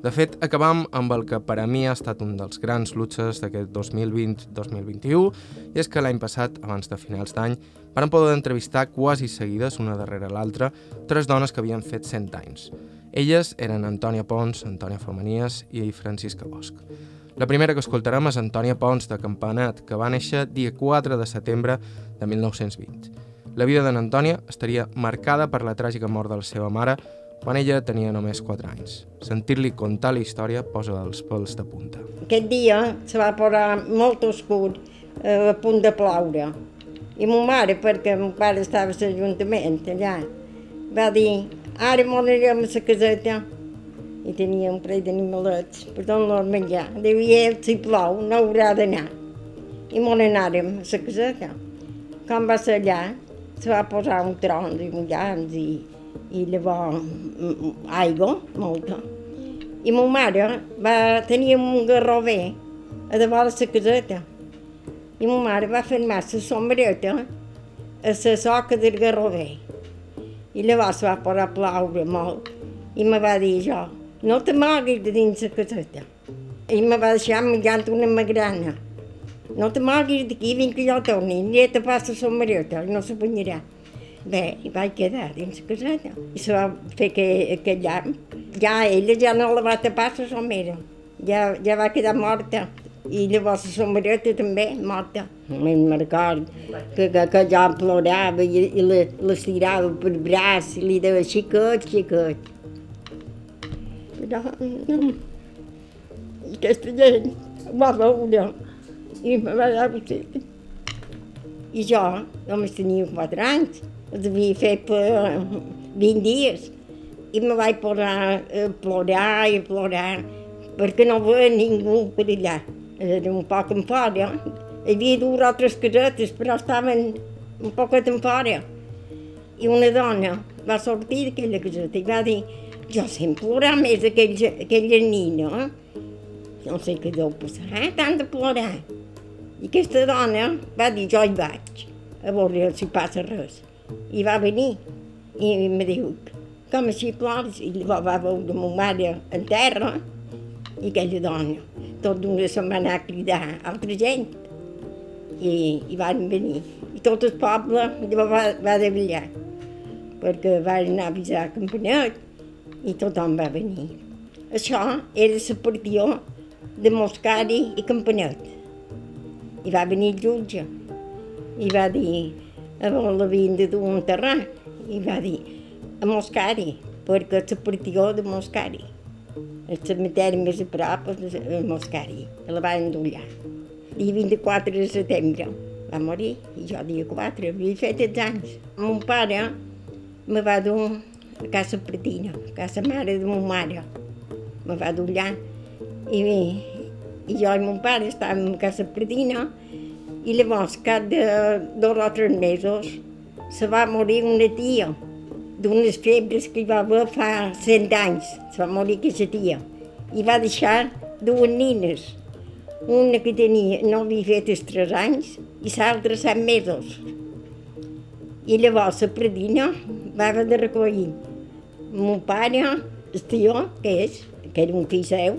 De fet, acabam amb el que per a mi ha estat un dels grans luxes d'aquest 2020-2021 i és que l'any passat, abans de finals d'any, van poder entrevistar quasi seguides, una darrere l'altra, tres dones que havien fet 100 anys. Elles eren Antònia Pons, Antònia Femenies i Francisca Bosch. La primera que escoltarem és Antònia Pons de Campanet, que va néixer dia 4 de setembre de 1920. La vida d'en Antònia estaria marcada per la tràgica mort de la seva mare quan ella tenia només 4 anys. Sentir-li contar la història posa els pèls de punta. Aquest dia se va posar molt oscur, eh, a punt de ploure. I ma mare, perquè mon pare estava a l'Ajuntament allà, va dir, ara m'anirem a la caseta. I tenia un parell d'animalets per donar-los menjar. Diu, i ell, si plou, no haurà d'anar. I me n'anàrem a la caseta. Quan va ser allà, se va posar un tron de mullans i, i llavors aigua, molta. I ma mare va tenir un garrover a davant de la caseta. I ma mare va fermar la sombreta a la soca del garrover. I llavors va posar a ploure molt i me va dir jo, no te moguis de dins la caseta. I me va deixar menjant una magrana. No te moguis d'aquí, vinc que jo torni, aniré a tapar la sombreta, no se banyarà. Bé, i vaig quedar dins la caseta. I se va fer que, aquell llamp. Ja ella ja no la va tapar la somera. Ja, ja va quedar morta. I llavors la sombreta també, morta. Me'n record que, que, que jo plorava i, i la, l'estirava per braç i li deia xicot, xicot. Però no, aquesta gent va veure i me va dar I jo només tenia quatre anys, devia fer per 20 dies. I me vaig posar a plorar i a plorar perquè no veia ningú per allà. Era un poc en fora. Hi havia dues altres casetes, però estaven un poc en fora. I una dona va sortir d'aquella caseta i va dir jo sempre plorar més aquella, aquella nina. No sé què deu passar, eh? tant de plorar. I aquesta dona va dir jo hi vaig, a veure si passa res. I va venir i em diu, com així plores? I va, va veure ma mare en terra i aquella dona. Tot d'una anar a cridar altra gent i, i van venir. I tot el poble va, va davallar perquè van anar a avisar a Campanet i tothom va venir. Això era la partió de Moscari i Campanet. I va venir el jutge i va dir a l'havien de dur un terrà i va dir a Moscari, perquè la partió de Moscari. El cementeri més a prop és Moscari, la van endollar. I 24 de setembre va morir, i jo dia 4, havia fet els anys. Mon pare me va dur a casa Pretina, a casa mare de mon mare. Me va dur allà. I, i jo i mon pare estàvem a casa Pretina i llavors, cap de dos o tres mesos, se va morir una tia d'unes febres que hi va haver fa cent anys. Se va morir aquesta tia. I va deixar dues nines. Una que tenia, no havia fet els tres anys i l'altra set mesos. I llavors la predina va haver de recollir mon pare, el tio, que és, que era un fill seu,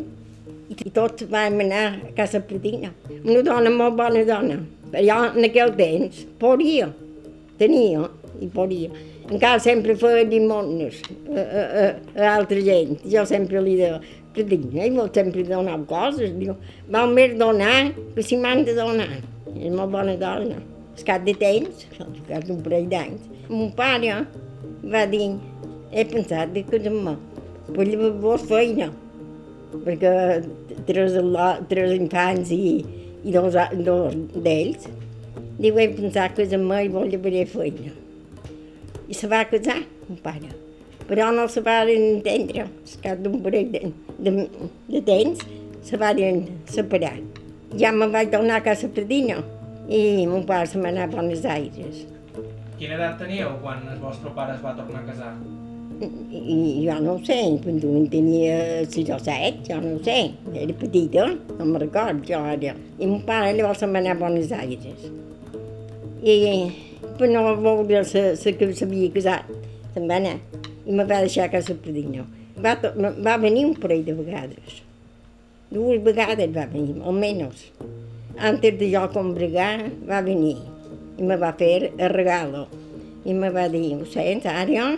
i tots vam anar a casa predina. Una dona molt bona dona, allà en aquell temps podia, tenia i podia. Encara sempre feia llimoses a, a, a, a altra gent. Jo sempre li deia, que dic, ell vol sempre donar coses. Diu, val més donar que si m'han de donar. És molt bona dona. És cap de temps, cap d'un parell d'anys. Mon pare va dir, he pensat de casar-me, però llavors feina, perquè tres, tres infants i, i dos, dos d'ells, li vaig pensar que amb mi volia venir feina. I se va casar, un pare. Però no se va entendre, al cap d'un parell de, de, de temps, se van separar. Ja me vaig tornar a casa Predina i mon pare se m'anà a Buenos Aires. Quina edat teníeu quan el vostre pare es va tornar a casar? I jo no ho sé, quan tu en tenia 6 o 7, jo no ho sé, era petita, no me'n record jo ara. I mon pare llavors se'n va anar a Buenos Aires. I no veure la, la que s'havia casat, se'n va anar i me va deixar a casa Predina. Va, va venir un parell de vegades. Dues vegades va venir, almenys. Antes de jo combregar, va venir i me va fer el regalo. I me va dir, ho sents, ara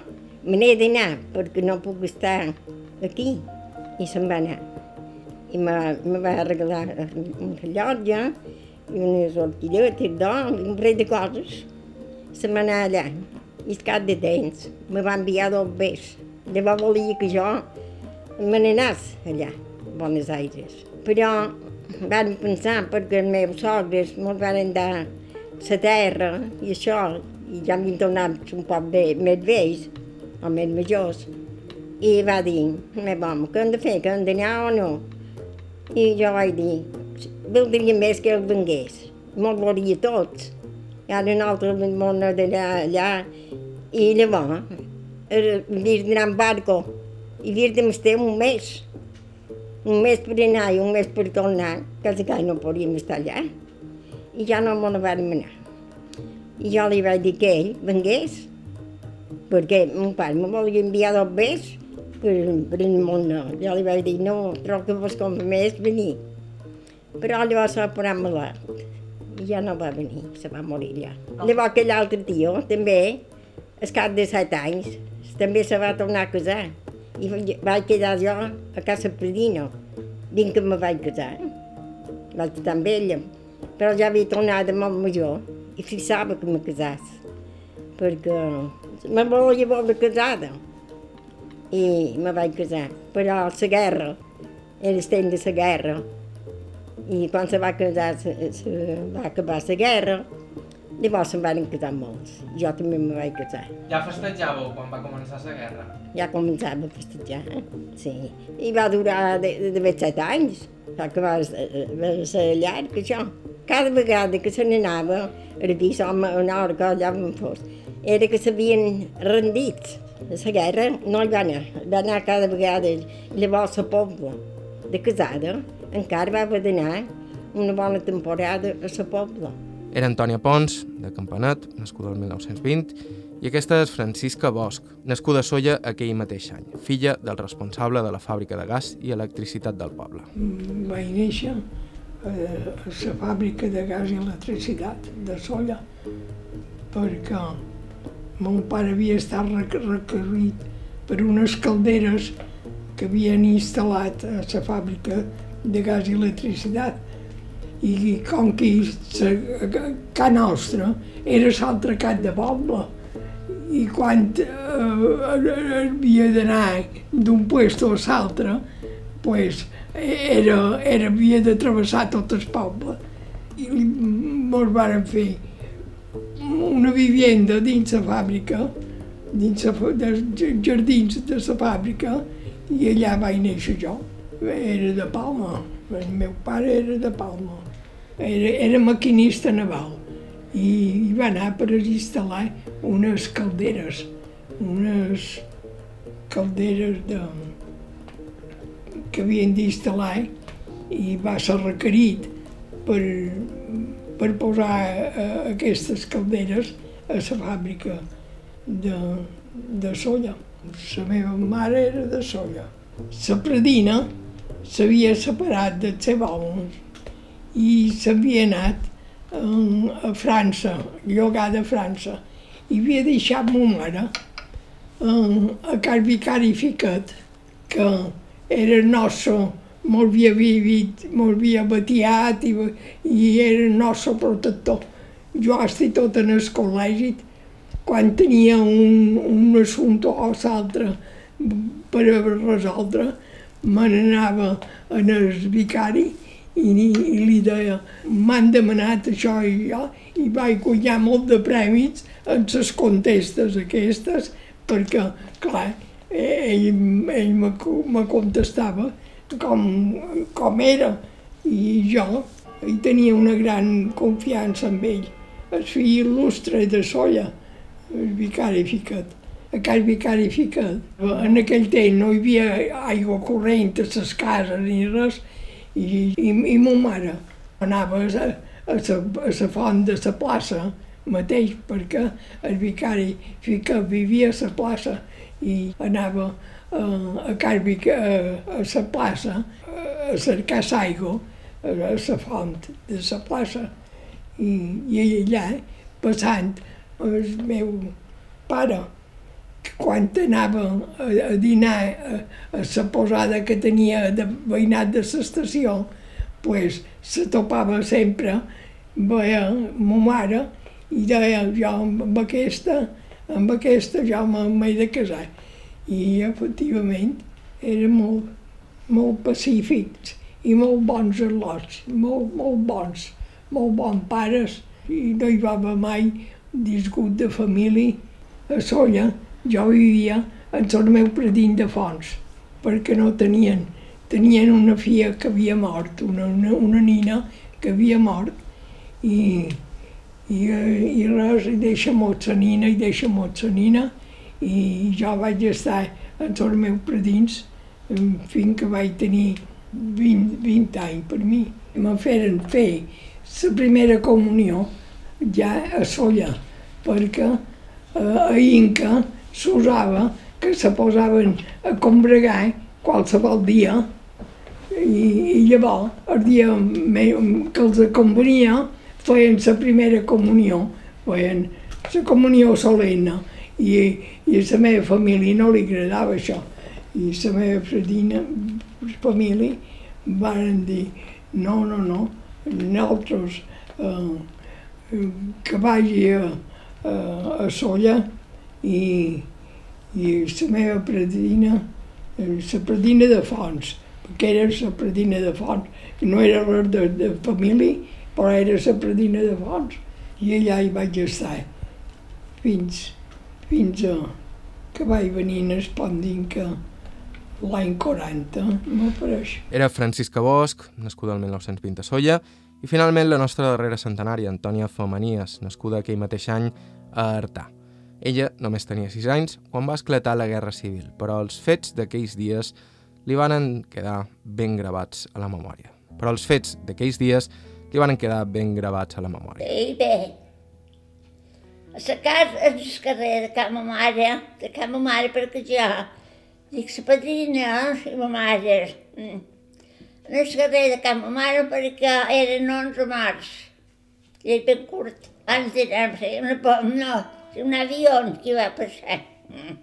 me n'he d'anar perquè no puc estar aquí. I se'n va anar. I me, me va regalar un rellotge i unes orquilletes d'or un parell de coses. Se'n va anar allà. I el cap de temps me va enviar dos bes. Llavors volia que jo me n'anés allà, a Buenos Aires. Però van pensar perquè els meus sogres me'ls van dar la terra i això, i ja m'hi tornat un poc bé, més vells, o més majors. I va dir, me bon, què hem de fer, que hem d'anar o no? I jo vaig dir, voldria més que el vengués, me'l volia tots. I ara nosaltres vam anar d'allà, allà, i llavors, havia d'anar en barco, i havia de estar un mes. un mes per anar i un mes per tornar, quasi que no podíem estar allà. I ja no me la vam anar. I jo li vaig dir que ell vengués, perquè mon pare me volia enviar dos bes per, per el món. Jo li vaig dir, no, trobo que vos convé més venir. Però llavors va posar malalt i ja no va venir, se va morir ja. Llavors aquell altre tio, també, al cap de set anys, també se va tornar a casar. I vaig quedar jo a casa Predino, dins que me vaig casar. Vaig estar amb ella, però ja havia tornat de molt major i fixava que me casàs, perquè me volia veure casada. I me vaig casar, però la guerra, era el temps de la guerra, i quan se va casar, se, se va acabar la guerra, llavors se'n van casar molts. Jo també me vaig casar. Ja festejàveu quan va començar la guerra? Ja començava a festejar, sí. I va durar de, de, de 27 anys, va acabar va ser llarg, això. Cada vegada que se n'anava, era dir, una hora que allà on fos, era que s'havien rendit. La guerra no hi va anar, va anar cada vegada. Llavors a poble de casada encara va haver d'anar una bona temporada a la poble. Era Antònia Pons, de Campanat, nascuda el 1920, i aquesta és Francisca Bosch, nascuda a Solla aquell mateix any, filla del responsable de la fàbrica de gas i electricitat del poble. Vaig néixer a, a la fàbrica de gas i electricitat de Solla, perquè mon pare havia estat recorrit per unes calderes que havien instal·lat a la fàbrica de gas i electricitat. I com que la ca nostra era l'altre cap de poble, i quan eh, havia d'anar d'un puesto a l'altre, pues, era, era, havia de travessar tot el poble. I ens varen fer una vivienda dins la fàbrica, dins la, dels jardins de la fàbrica, i allà vaig néixer jo. Era de Palma, el meu pare era de Palma. Era, era maquinista naval i, i va anar per instal·lar unes calderes, unes calderes de, que havien d'instal·lar i va ser requerit per, per posar uh, aquestes calderes a la fàbrica de, de solla. La meva mare era de solla. La predina s'havia separat del seu home i s'havia anat a França, llogada a França. I havia deixat ma mare a Cal Vicari Fiquet, que era nostre, m'ho havia vivit, m'ho havia batiat i, i era el nostre protector. Jo estic tot en el col·legi, quan tenia un, un assumpte o l'altre per resoldre, me n'anava en el vicari i, i li deia m'han demanat això i jo i vaig guanyar molt de premis en les contestes aquestes perquè, clar, ell, ell me, me contestava com, com era i jo i tenia una gran confiança en ell. El fill il·lustre de Solla, el vicari Ficat a Cal Vicari Fica. En aquell temps no hi havia aigua corrent a les cases ni res, i, i, i ma mare anava a, a, a, la font de la plaça mateix, perquè el vicari Fica vivia a la plaça i anava a, a, Cal a, a la plaça a cercar l'aigua a la font de la plaça. I, i allà, passant, el meu pare quan anava a, dinar a, la posada que tenia de veïnat de l'estació, pues, se topava sempre, veia ma mare i deia jo amb aquesta, amb aquesta jo m'he de casar. I efectivament era molt, molt pacífics i molt bons al·lots, molt, molt bons, molt bons pares i no hi va haver mai disgut de família a Solla jo vivia en el meu predint de fons, perquè no tenien, tenien una filla que havia mort, una, una, una nina que havia mort, i, i, i res, i deixa molt la nina, i deixa molt la nina, i jo vaig estar en els meus predins fins que vaig tenir 20, 20 anys per mi. Me feren fer la primera comunió ja a Solla, perquè eh, a Inca s'usava que se posaven a combregar qualsevol dia. I, i llavors el dia que els convenia feien la primera comunió, feien la comunió solemne i, i a la meva família no li agradava això. I la meva fredina, família van dir no, no, no, nosaltres eh, que vagi a, a, a Solla i, i la meva predina, la predina de Fons, perquè era la predina de Fons, no era res de, de família, però era la predina de Fons. I allà hi vaig estar fins, fins a que vaig venir en Espondint que l'any 40 m'apareix. Era Francisca Bosch, nascuda el 1920 a Solla, i finalment la nostra darrera centenària, Antònia Femenies, nascuda aquell mateix any a Artà. Ella només tenia 6 anys quan va esclatar la Guerra Civil, però els fets d'aquells dies li van quedar ben gravats a la memòria. Però els fets d'aquells dies li van quedar ben gravats a la memòria. I bé, a la casa, al carrer de Cama Mare, de Cama Mare, perquè jo dic la padrina i ma mare. En el carrer de Cama Mare perquè eren 11 març. I ben curt. Abans d'anar una, no, un avió que va passar. Mm.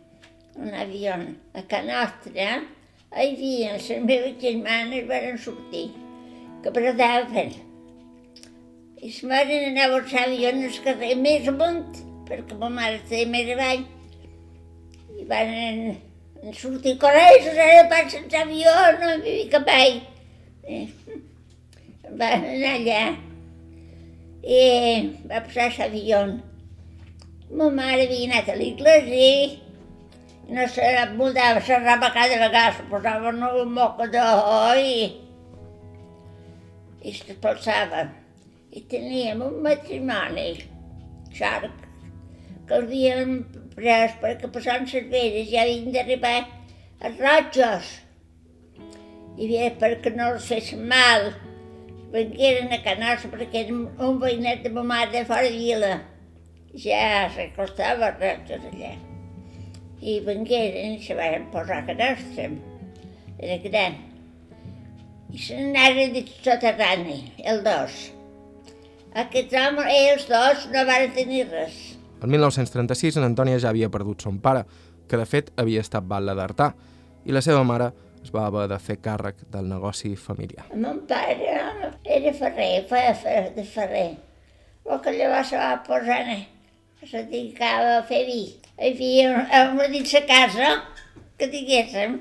Un avió a Can Nostra. Hi havia les meves germanes van sortir, que predaven. I la mare anava al avió en el carrer més amunt, perquè ma mare estava més avall. I van sortir corrents, ara passen l'avió, no hi havia cap all. Eh, (laughs) van anar allà i va passar l'avió. Ma mare havia anat a l'església i no se mudava, serrava cada vegada, se posava un moco d'ou i, i s'espolsava. I teníem un matrimoni xarc que havíem pres perquè passant les veres ja havien d'arribar els rojos. I bé, perquè no els fessin mal, vengueren a Canossa perquè era un veïnet de ma mare de fora de vila. Ja s'acostava els rojos allà. I vengueren i se van posar a Canossa. Era gran. I se n'anaren de soterrani, el dos. Aquests homes, ells dos, no van tenir res. El 1936 en Antònia ja havia perdut son pare, que de fet havia estat batlle d'Artà, i la seva mare es va haver de fer càrrec del negoci familiar. El meu pare era ferrer, feia de ferrer. El que llavors se va posar, se dedicava a fer vi. Hi havia una dins la casa que diguéssim,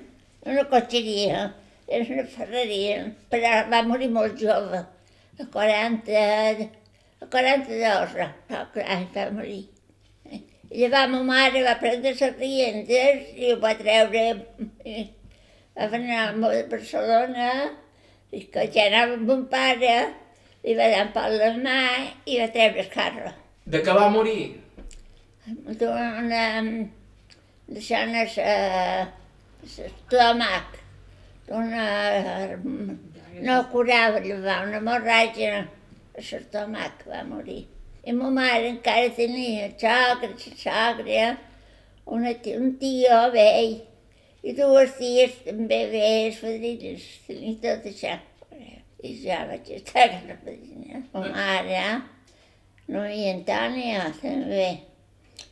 una cotxeria, era una ferreria, però va morir molt jove, a 40, a 42, anys va morir. I llavors ma mare va prendre les rientes i ho va treure, va anar a Barcelona, i que ja anava amb mon pare, li va dar un pal de mà i va treure el carro. De què va morir? D'una... deixant l'estómac, d'una... no curava, llavors, una hemorràgia a l'estómac va morir. I ma mare encara tenia sogra, una, un tio vell, i dues ties també vells, fadrines, tenia tot això. I ja vaig estar a la fadrina. Ma mare, no hi Antònia, també,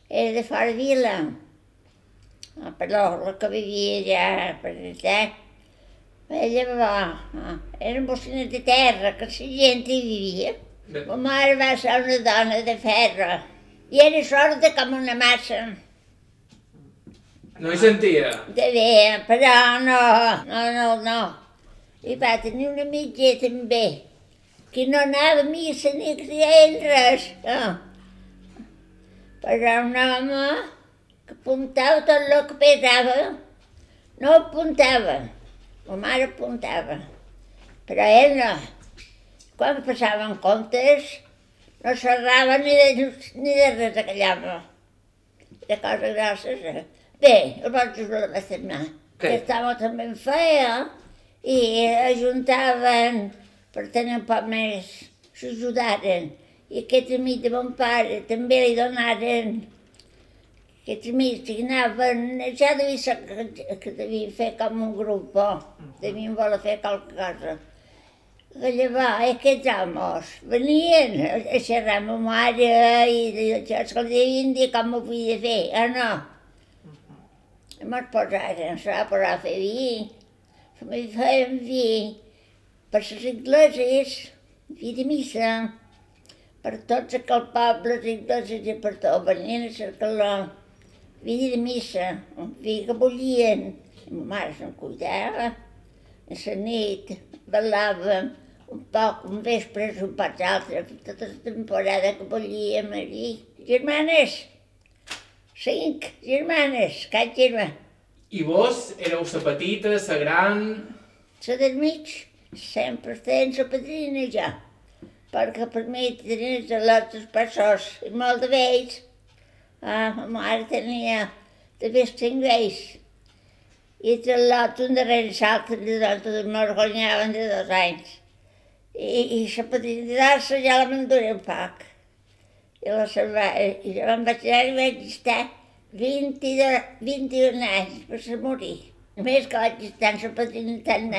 era de fora vila. Ah, però la que vivia ja per allà, ella va, ah, eren bocines de terra, que la gent hi vivia. Ma mare va ser una dona de ferro i era sorda com una massa. No hi sentia? De bé, però no, no, no, no. I va tenir una mitja també, que no anava a missa ni a ell res. No. Però un home que apuntava tot el que pesava, no apuntava. Ma mare apuntava, però ell no. Quan passaven comptes, no xerrava ni de, ni de res aquell home. De coses grosses. Bé, el vaig ajudar a setmana. Que estava també en feia i ajuntaven per tenir un poc més, s'ajudaren. I aquests amics de mon pare també li donaren aquests amics que anaven, ja devia ser que, que devien fer com un grup, oh, devien voler fer qualque cosa. Que llavors aquests homes venien a, xerrar amb ma mare i, això és que li devien dir com ho podia fer, ah no. Mos posaren, s'ha posar a fer vi. Mi feien vi per les ingleses, vi de missa, per tots aquells pobles ingleses i per tot, venien a cercar-lo vi de missa, que bullien. Ma mare se'n cuidava. A la nit ballàvem un poc, un vespre, un poc altre, tota la temporada que bullíem allí. Germanes, cinc germanes, cap germà. I vos éreu la petita, la gran... La del mig sempre feien la padrina ja, perquè per mi tenien els altres passos i molt de vells. Ah, ma mare tenia de més cinc vells. I tot l'altre un darrere l'altre de dos, m'orgonyaven de dos anys. I, i la padrina d'Arça ja la m'enduré un poc. I la salva, i jo em vaig anar i vaig estar 22, 21 anys per se morir. Només que vaig estar amb la padrina tant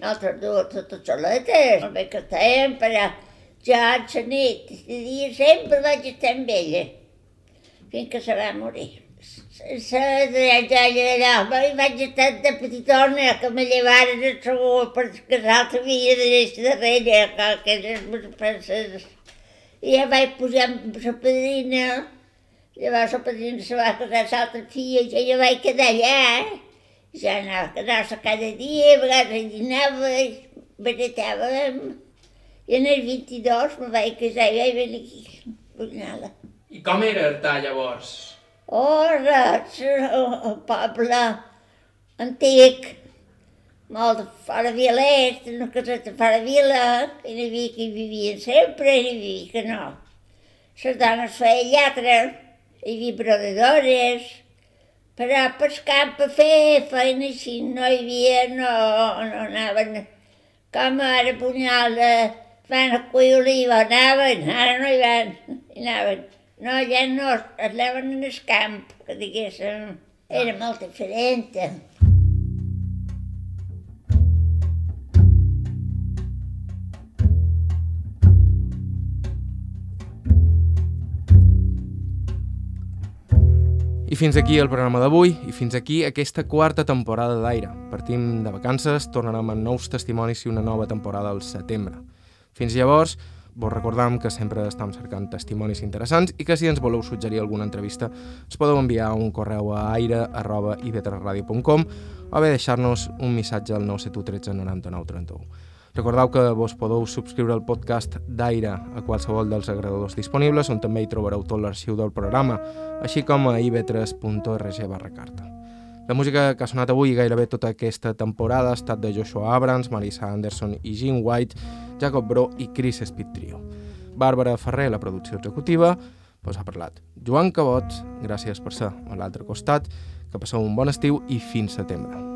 d'anys totes soletes. Nosaltres dues totes soletes. Molt bé que estàvem, però jo a la nit, de dia sempre vaig estar amb ella, fins que se va morir. La dreta allà, i vaig estar de petitona, que me llevaren a segur perquè l'altre havia de néixer darrere, que aquelles penses. I ja vaig posar amb la padrina, llavors la padrina se va casar l'altra filla, i jo vaig quedar allà, eh? Ja anava a quedar-se cada dia, a vegades dinava, baratàvem. I en el 22 me vaig casar i vaig venir aquí, a Brunyola. I com era Artà llavors? Oh, res, el poble antic, molt de fora Vialets, una caseta de fora Vila, i n'hi havia que hi vivien sempre, i n'hi havia que no. Les dones feien lletre, hi havia brodadores, però pel camp a fer feina així no hi havia, no, no anaven com ara Punyola, van a cuir oliva, anaven, ara no hi van, hi anaven. No, ja no, anaven en el camp, que diguéssim, era molt diferent. I fins aquí el programa d'avui i fins aquí aquesta quarta temporada d'Aire. Partim de vacances, tornarem amb nous testimonis i una nova temporada al setembre. Fins llavors, vos recordam que sempre estem cercant testimonis interessants i que si ens voleu suggerir alguna entrevista ens podeu enviar un correu a aire.ivetresradio.com o bé deixar-nos un missatge al 971 13 99 31. Recordeu que vos podeu subscriure al podcast d'Aire a qualsevol dels agradadors disponibles, on també hi trobareu tot l'arxiu del programa, així com a ib3.org barra carta. La música que ha sonat avui gairebé tota aquesta temporada ha estat de Joshua Abrams, Marisa Anderson i Jim White, Jacob Bro i Chris Speed Trio. Bàrbara Ferrer, la producció executiva, us ha parlat. Joan Cabot, gràcies per ser a l'altre costat, que passeu un bon estiu i fins setembre.